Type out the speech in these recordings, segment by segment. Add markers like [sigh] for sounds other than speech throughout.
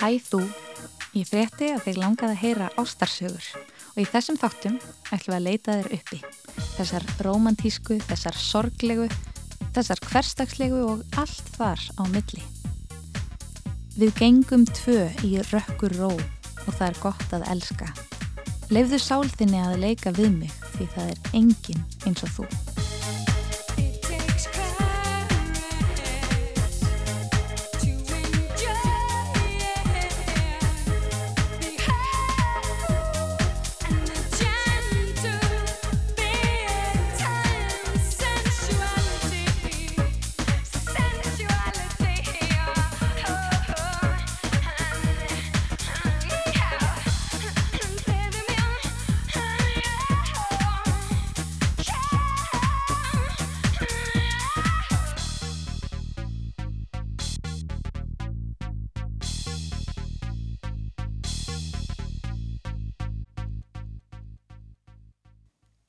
Hæ þú, ég frétti að þeir langaði að heyra ástarsögur og í þessum þáttum ætlum við að leita þeir uppi. Þessar romantísku, þessar sorglegu, þessar hverstagslegu og allt þar á milli. Við gengum tvö í rökkur ró og það er gott að elska. Leifðu sálþinni að leika við mig því það er engin eins og þú.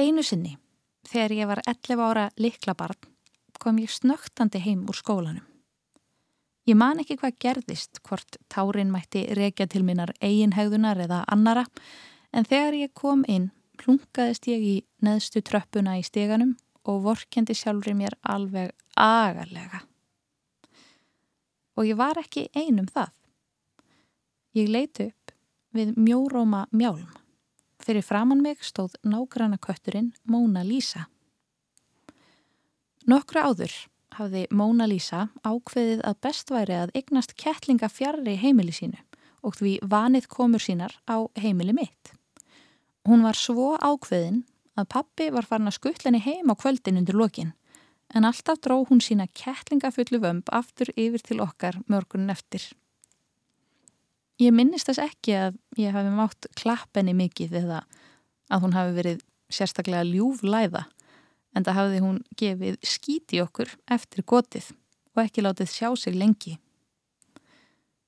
Einu sinni, þegar ég var 11 ára liklabarn, kom ég snögtandi heim úr skólanum. Ég man ekki hvað gerðist, hvort tárin mætti rekja til minnar eiginhegðunar eða annara, en þegar ég kom inn, plungaðist ég í neðstu tröppuna í steganum og vorkendi sjálfur mér alveg agarlega. Og ég var ekki einum það. Ég leiti upp við mjóróma mjálm. Fyrir framann mig stóð nágranna kötturinn Móna Lísa. Nokkru áður hafði Móna Lísa ákveðið að best væri að eignast kettlinga fjarrri heimili sínu og því vanið komur sínar á heimili mitt. Hún var svo ákveðin að pappi var farin að skuttlenni heim á kvöldin undir lokin en alltaf dró hún sína kettlingafullu vömb aftur yfir til okkar mörgunin eftir. Ég minnist þess ekki að ég hafi mátt klappenni mikið eða að hún hafi verið sérstaklega ljúflæða en það hafði hún gefið skíti okkur eftir gotið og ekki látið sjá sig lengi.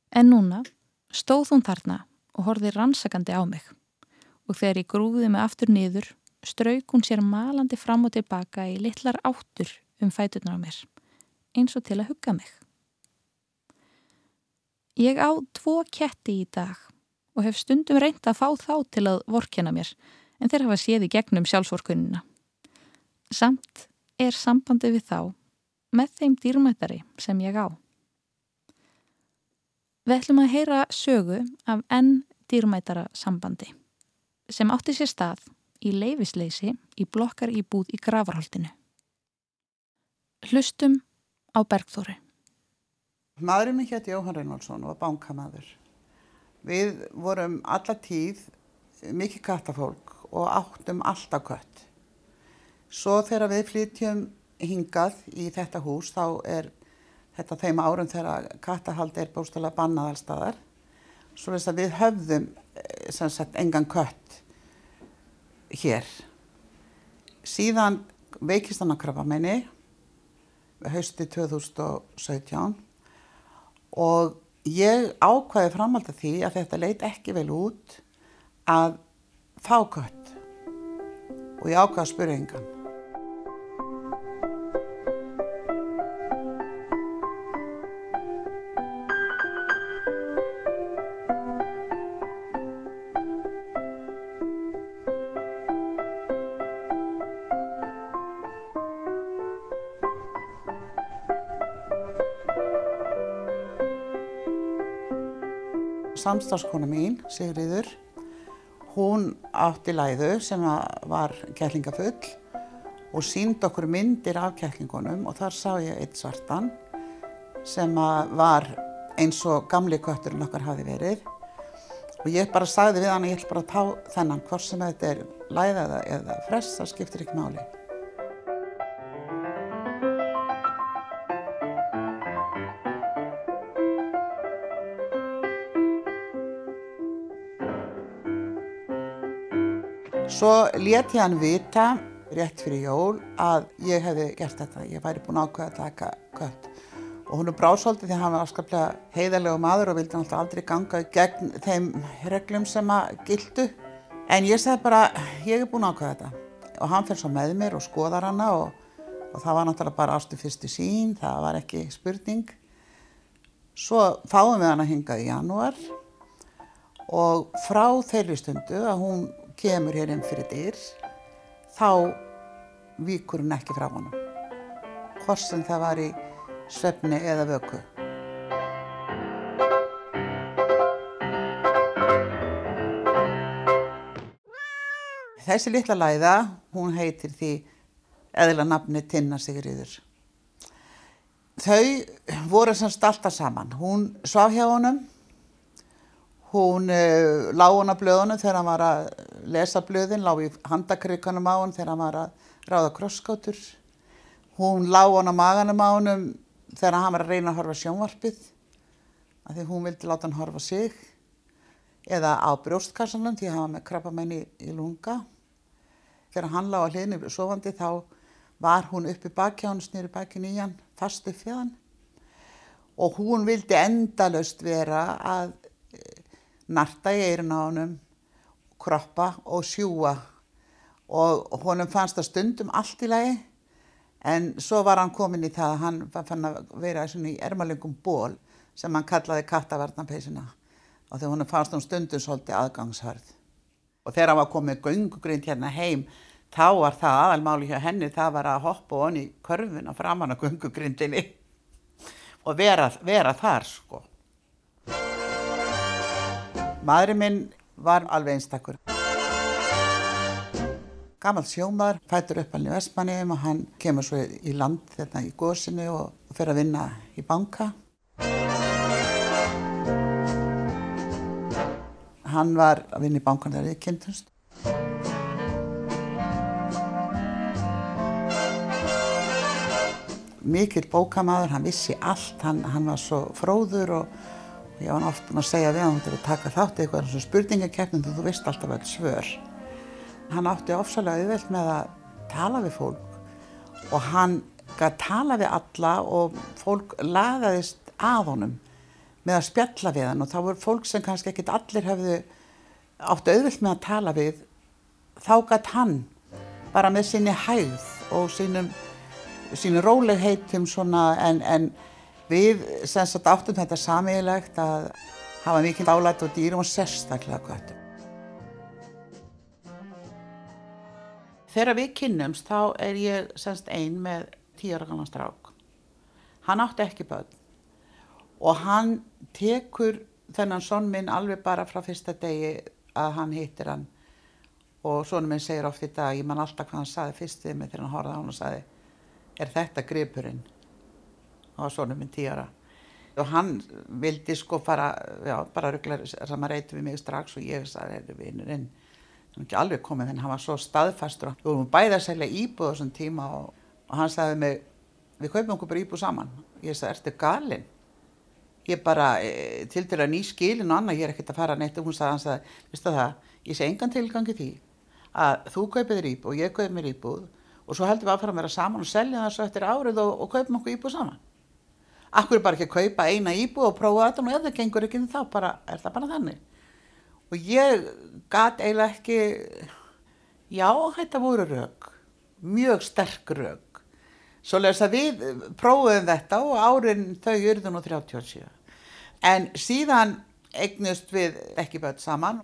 En núna stóð hún þarna og horfið rannsakandi á mig og þegar ég grúði mig aftur niður strauk hún sér malandi fram og tilbaka í litlar áttur um fæturnar á mér eins og til að hugga mig. Ég á tvo ketti í dag og hef stundum reynd að fá þá til að vorkjana mér en þeir hafa séð í gegnum sjálfsvorkunina. Samt er sambandi við þá með þeim dýrmættari sem ég á. Við ætlum að heyra sögu af enn dýrmættara sambandi sem átti sér stað í leifisleysi í blokkar íbúð í gravarhaldinu. Hlustum á Bergþóri. Maðurinn minn hétt Jóhann Reynoldsson og var bankamaður. Við vorum alla tíð mikið kattafólk og áttum alltaf kött. Svo þegar við flytjum hingað í þetta hús þá er þetta þeim árum þegar kattahald er bóstala bannað allstaðar. Svo þess að við höfðum sagt, engan kött hér. Síðan veikist hann að krabba meini hausti 2017 og ég ákvaði framhald að því að þetta leit ekki vel út að fá kött og ég ákvaði að spyrja engan. Samstagskona mín, Sigriður, hún átti læðu sem var kælingafull og sínd okkur myndir af kælingunum og þar sá ég eitt svartan sem var eins og gamli kötturinn okkar hafi verið og ég bara sagði við hann að ég ætla bara að pá þennan hvort sem þetta er læða eða fress, það skiptir ekki máli. Svo let ég hann vita rétt fyrir jól að ég hefði gert þetta, ég væri búin ákveða að taka kött. Og hún er brásóldi því að hann var afskaplega heiðarlegu maður og vildi náttúrulega aldrei ganga gegn þeim reglum sem að gildu. En ég segði bara, ég er búin ákveða þetta. Og hann fyrir svo með mér og skoðar hana og, og það var náttúrulega bara ástu fyrstu sín, það var ekki spurning. Svo fáum við hann að hinga í janúar og frá þeirri stundu að hún kemur hér inn fyrir dyr, þá víkur hún ekki frá honum. Hvort sem það var í svefni eða vöku. Þessi litla læða, hún heitir því eðla nafni Tinna Sigriður. Þau voru semst alltaf saman. Hún svaf hjá honum, hún uh, lág hún á blöðunum þegar hann var að lesa blöðin, lág í handakrykanum á hann þegar hann var að ráða krosskátur. Hún lág hún á maganum á honum þegar hann var að reyna að horfa sjónvarpið, af því hún vildi láta hann horfa sig, eða á brjóstkassanum því hann var með krabbamenni í lunga. Þegar hann lág að hliðinu sofandi þá var hún uppi baki á hann, snýri baki nýjan, fast upp fyrir hann og hún vildi endalust vera að eh, narta í eirun á honum, kroppa og sjúa og honum fannst það stundum allt í lagi en svo var hann komin í það að hann fann að vera í ermalingum ból sem hann kallaði kattavarnapeysina og þegar honum fannst hún stundum svolítið aðgangshörð. Og þegar hann var komið göngugrind hérna heim þá var það aðalmáli hjá henni, það var að hoppa og onni körfuna framann á gungugrindinni og vera, vera þar sko. Maðurinn minn var alveg einstakur. Gamal sjómaður fætur upp alveg í Vestmanniðum og hann kemur svo í land þetta í góðsinu og, fer að vinna í banka. Hann var að vinna í bankan þegar við kynntumst. Mikil bókamaður, hann vissi allt, hann, hann var svo fróður og ég var oft búin að segja við hann til að taka þátt í eitthvað svona spurningakeppnum þú veist alltaf öll svör. Hann átti ofsalega auðvelt með að tala við fólk og hann gæti tala við alla og fólk lagaðist að honum með að spjalla við hann og þá voru fólk sem kannski ekkit allir hefðu átti auðvelt með að tala við þá gæti hann bara með sinni hægð og sínum sínu rólegheitum svona en, en við sem sagt áttum þetta samíðilegt að hafa mikið dálætt og dýrum og sérstaklega göttum. Þegar við kynnumst þá er ég semst einn með tíu ára kannan strák. Hann átti ekki börn og hann tekur þennan sonn minn alveg bara frá fyrsta degi að hann hittir hann og sonn minn segir oft í dag, ég man alltaf hvað hann saði fyrst við mig þegar hann horfði á hann og saði er þetta gripurinn á svona minn tíara. Og hann vildi sko fara já, bara rugglar sem að reyti við mig strax og ég sagði, er vinnurinn hann er ekki alveg komið en hann var svo staðfastur og við vorum bæði að selja íbúð á þessum tíma og, og hann sagði mig við kaupum okkur bara íbúð saman. Ég sagði, ertu galinn? Ég bara, e, til að ný skilin og annað, ég er ekkert að fara neitt. Og hún sagði, hann sagði, veistu það, ég sé engan tilgangi því að þú kaupið þér íbúð og ég kaupið mér íbúð og svo heldum við aðfram að vera saman og selja það svo eftir árið og, og kaupum okkur íbúð saman. Akkur er bara ekki að kaupa eina íbúð og prófa þetta og ef það gengur ekki þá bara, er það bara þannig. Og ég gæti eiginlega ekki, já þetta voru rauk, mjög sterk rauk. Svo leiðis að við prófum þetta og árin þau yrðu nú 37. En síðan eignust við ekki börn saman.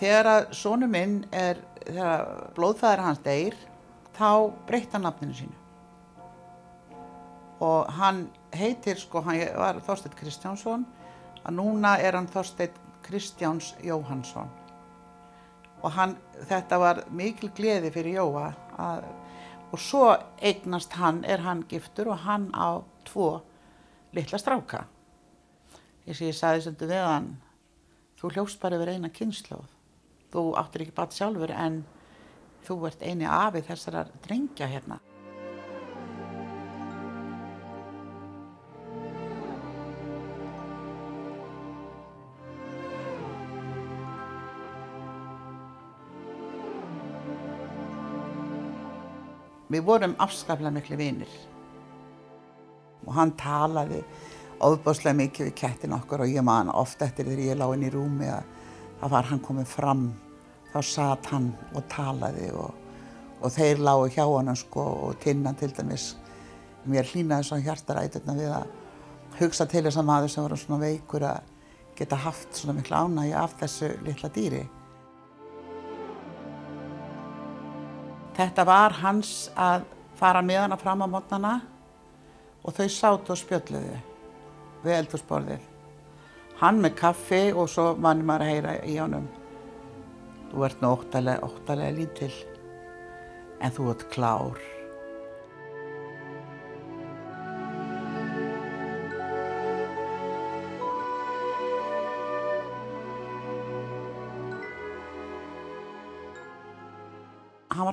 Þegar að sónu minn er, þegar blóðfæðar hans deyr, þá breytta nafninu sínu og hann heitir sko, hann var Þorstein Kristjánsson að núna er hann Þorstein Kristjáns Jóhansson og hann, þetta var mikil gleði fyrir Jóa að, og svo eignast hann, er hann giftur og hann á tvo litla stráka. Þess að ég sagði svolítið við hann þú hljóst bara yfir eina kynnslóð þú áttir ekki bat sjálfur en þú ert eini afið þessar drengja hérna. Við vorum afskaplega miklu vinir og hann talaði ofbáslega mikið við kettin okkur og ég man ofta eftir þegar ég lág inn í rúmi að það var hann komið fram þá satt hann og talaði og, og þeir lágu hjá hann sko, og tinnan til dæmis mér hlýnaði svona hjartaræturna við að hugsa til þess að maður sem voru svona veikur að geta haft svona miklu ánægi af þessu litla dýri. Þetta var hans að fara með hana fram á mótnana og þau sátu og spjöldluðu við eldursporðið. Hann með kaffi og svo manni maður að heyra í honum. Þú ert nú óttalega, óttalega lítill en þú ert klár.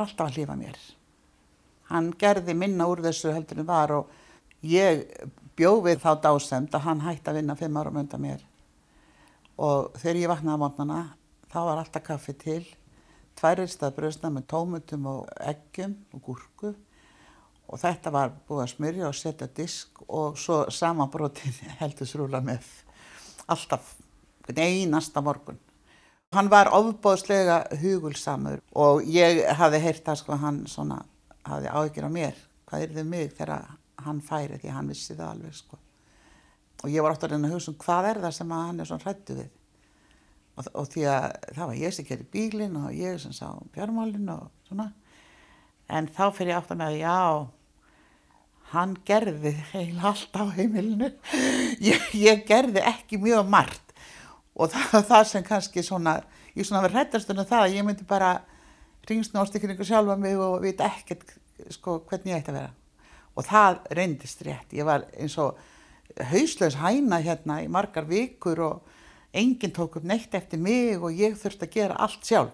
Var alltaf að hlýfa mér. Hann gerði minna úr þessu heldur en var og ég bjóð við þá dásemt að hann hætti að vinna fimm árum undan mér. Og þegar ég vaknaði á mótnana þá var alltaf kaffi til, tværistað bröðsna með tómutum og eggjum og gúrku og þetta var búið að smyrja og setja disk og svo samanbrotin [laughs] heldursrúla með alltaf einasta morgun. Hann var ofbóðslega hugulsamur og ég hafði heyrt það sko hann svona hafði áhyggjur á mér hvað er þið mig þegar hann færi því hann vissi það alveg sko. Og ég var átt að reyna að hugsa um hvað er það sem hann er svona hrættu við. Og, og því að það var ég sem gerði bílinn og ég sem sá björnmálinn og svona. En þá fyrir ég átt að með að já, hann gerði heil allt á heimilinu. [laughs] Ég, ég gerði ekki mjög margt og það, [laughs] það sem kannski svona, ég svona verið hrættastunum það að ég myndi bara ringsnóst ykkur ykkur sjálfa mig og vita ekkert sko hvernig ég ætti að vera. Og það reyndist rétt. Ég var eins og hauslaus hæna hérna í margar vikur og enginn tók upp neitt eftir mig og ég þurfti að gera allt sjálf.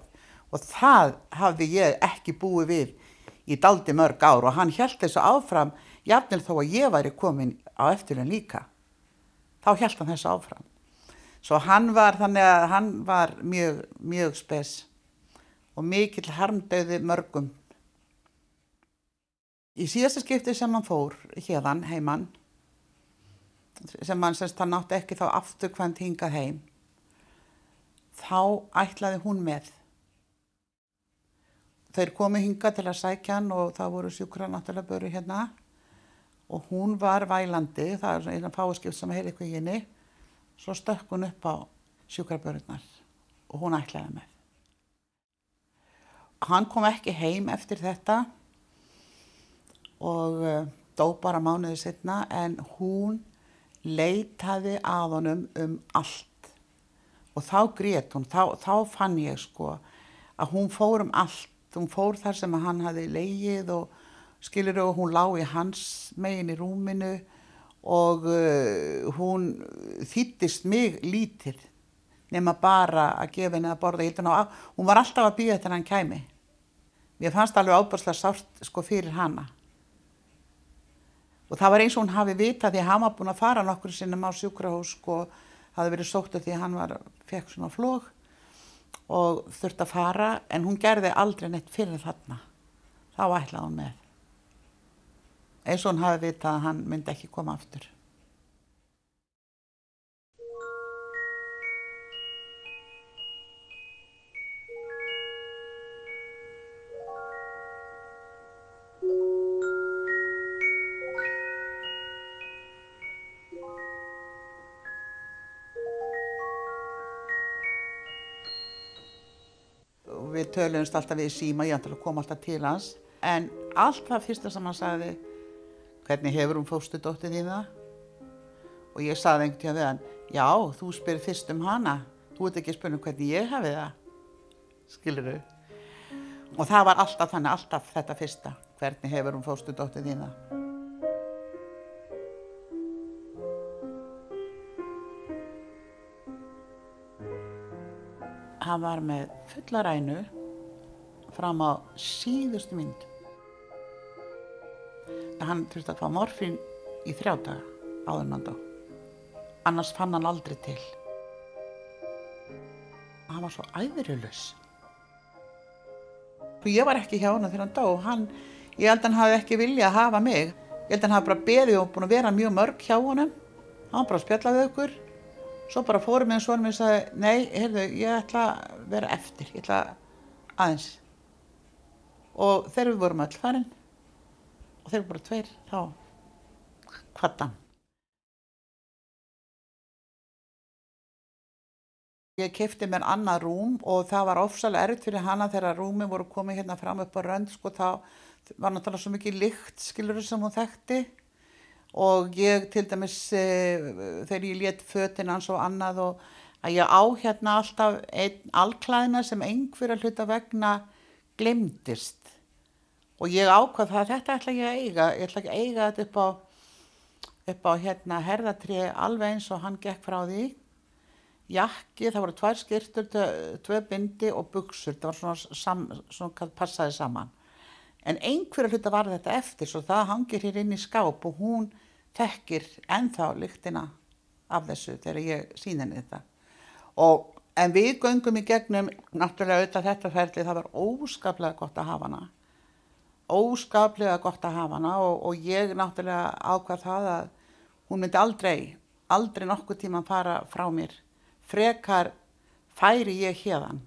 Og það hafði ég ekki búið við í daldi mörg ár og hann held þessu áfram, jafnvel þó að ég væri komin á eftirlun líka. Þá held hann þessu áfram. Svo hann var þannig að hann var mjög, mjög spes og mikill harmdauði mörgum. Í síðasta skipti sem hann fór hérðan heimann, sem hann semst hann átti ekki þá afturkvæmt hingað heim, þá ætlaði hún með. Þeir komi hingað til að sækja hann og það voru sjúkra náttúrulega böru hérna og hún var vælandi, það er eina fáskipt sem heyrði í henni, svo stökk hún upp á sjúkrabörurnar og hún ætlaði með. Hann kom ekki heim eftir þetta og uh, dó bara mánuði setna en hún leitaði að honum um allt. Og þá grét hún, þá, þá fann ég sko að hún fór um allt, hún fór þar sem hann hafi leigið og skilur og hún lá í hans megin í rúminu og uh, hún þýttist mig lítil nema bara að gefa henni að borða á, hún var alltaf að býja þetta hann kæmi. Mér fannst alveg ábúrslega sárt sko fyrir hana. Og það var eins og hún hafi vitað því hann var búin að fara nokkur sinnum á sjúkrahús og sko, hafi verið sóttu því hann var, fekk svona flóg og þurfti að fara en hún gerði aldrei neitt fyrir þarna. Þá ætlaði hún með. Eins og hún hafi vitað að hann myndi ekki koma aftur. við töluðumst alltaf við síma, ég ætla að koma alltaf til hans en allt það fyrsta sem hann sagði hvernig hefur hún fóstu dóttið í það? Og ég sagði einhvern tíma við hann já, þú spyrir fyrst um hana. Þú ert ekki að spyrja um hvernig ég hefi það. Skilur þau og það var alltaf þannig, alltaf þetta fyrsta. Hvernig hefur hún fóstu dóttið í það? Hann var með fulla rænu fram á síðustu mynd. Hann þurfti að fá morfín í þrjá daga áður en hann dó. Annars fann hann aldrei til. Hann var svo æðurulus. Ég var ekki hjá hann þegar hann dó. Hann, ég held að hann hafi ekki viljað að hafa mig. Ég held að hann hafi bara beðið og búin að vera mjög mörg hjá honum. Hann bara að spjalla við okkur. Svo bara fórum við en svona mér og sagði, nei, heyrðu, ég ætla að vera eftir, ég ætla aðeins. Og þegar við vorum öll farin og þeir eru bara tveir þá hvartan Ég kefti mér annað rúm og það var ofsalega erfitt fyrir hana þegar rúmi voru komið hérna fram upp á rönd sko þá var náttúrulega svo mikið lykt skilurur sem hún þekkti. Og ég til dæmis e, þegar ég létt fötinn hans og annað og að ég á hérna alltaf einn allklæðina sem einhverja hluta vegna glemdist og ég ákvað það þetta ætla ég að eiga, ég ætla ekki að eiga þetta upp á, upp á hérna herðatrið alveg eins og hann gekk frá því jakki, það voru tvær skirtur, tvei bindi og buksur, það var svona, sam, svona passaði saman. En einhverja hluta var þetta eftir, svo það hangir hér inn í skáp og hún tekkir ennþá lyktina af þessu þegar ég sín henni þetta. Og, en við göngum í gegnum, náttúrulega auðvitað þetta ferli, það var óskaplega gott að hafa hana. Óskaplega gott að hafa hana og, og ég náttúrulega ákvað það að hún myndi aldrei, aldrei nokkuð tíma að fara frá mér. Frekar færi ég hérðan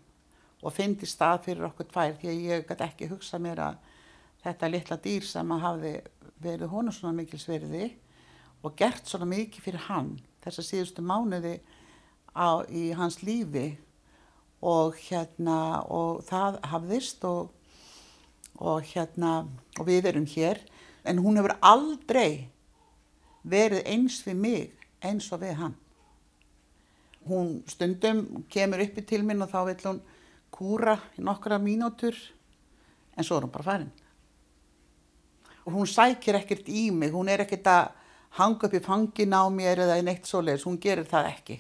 og fyndi stað fyrir okkur tvær því að ég gæti ekki hugsa mér að þetta litla dýr sem að hafi verið honu svona mikil sverði og gert svona mikið fyrir hann þess að síðustu mánuði á, í hans lífi og hérna og það hafðist og, og hérna og við erum hér en hún hefur aldrei verið eins við mig eins og við hann. Hún stundum kemur uppi til minn og þá vil hún kúra í nokkra mínútur en svo er hún bara farin. Og hún sækir ekkert í mig hún er ekkert að hanga upp í fangin á mér eða neitt svoleiðis hún gerir það ekki.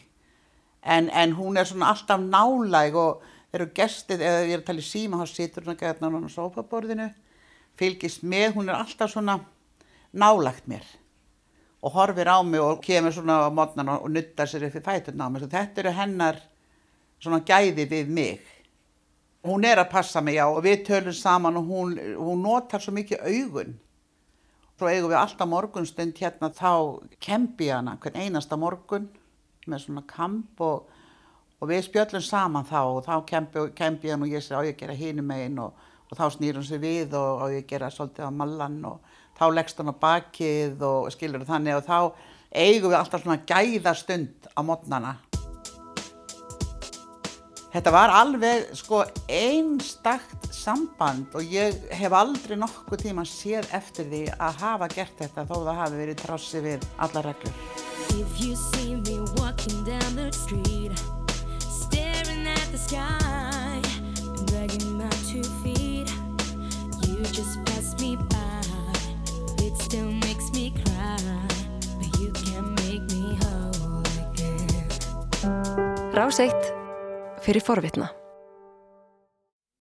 En, en hún er svona alltaf nálæg og eru gestið eða ég er að tala í síma þá situr hún að geta náttúrulega á sofaborðinu fylgist með, hún er alltaf svona nálægt mér og horfir á mig og kemur svona á mótnan og nuttar sér í fæturna á mig. Þetta eru hennar svona gæði við mig. Hún er að passa mig á og við tölum saman og hún, hún notar svo mikið augun. Svo eigum við alltaf morgunstund hérna þá kempi hana hvern einasta morgun með svona kamp og, og við spjöllum saman þá og þá kempi, hann og ég sé á ég að gera hínum einn og, og þá snýr hún sér við og á ég að gera svolítið á mallan og þá leggst hann á bakið og skilur þannig og þá eigum við alltaf svona gæðastund á modnana. Þetta var alveg sko einstakt samband og ég hef aldrei nokkuð tíma séð eftir því að hafa gert þetta þó það hafi verið trássi við alla reglur. Sky. And dragging my two feet. You just pass me by. Still makes me cry But you can make me whole again. Rás eitt fyrir forvitna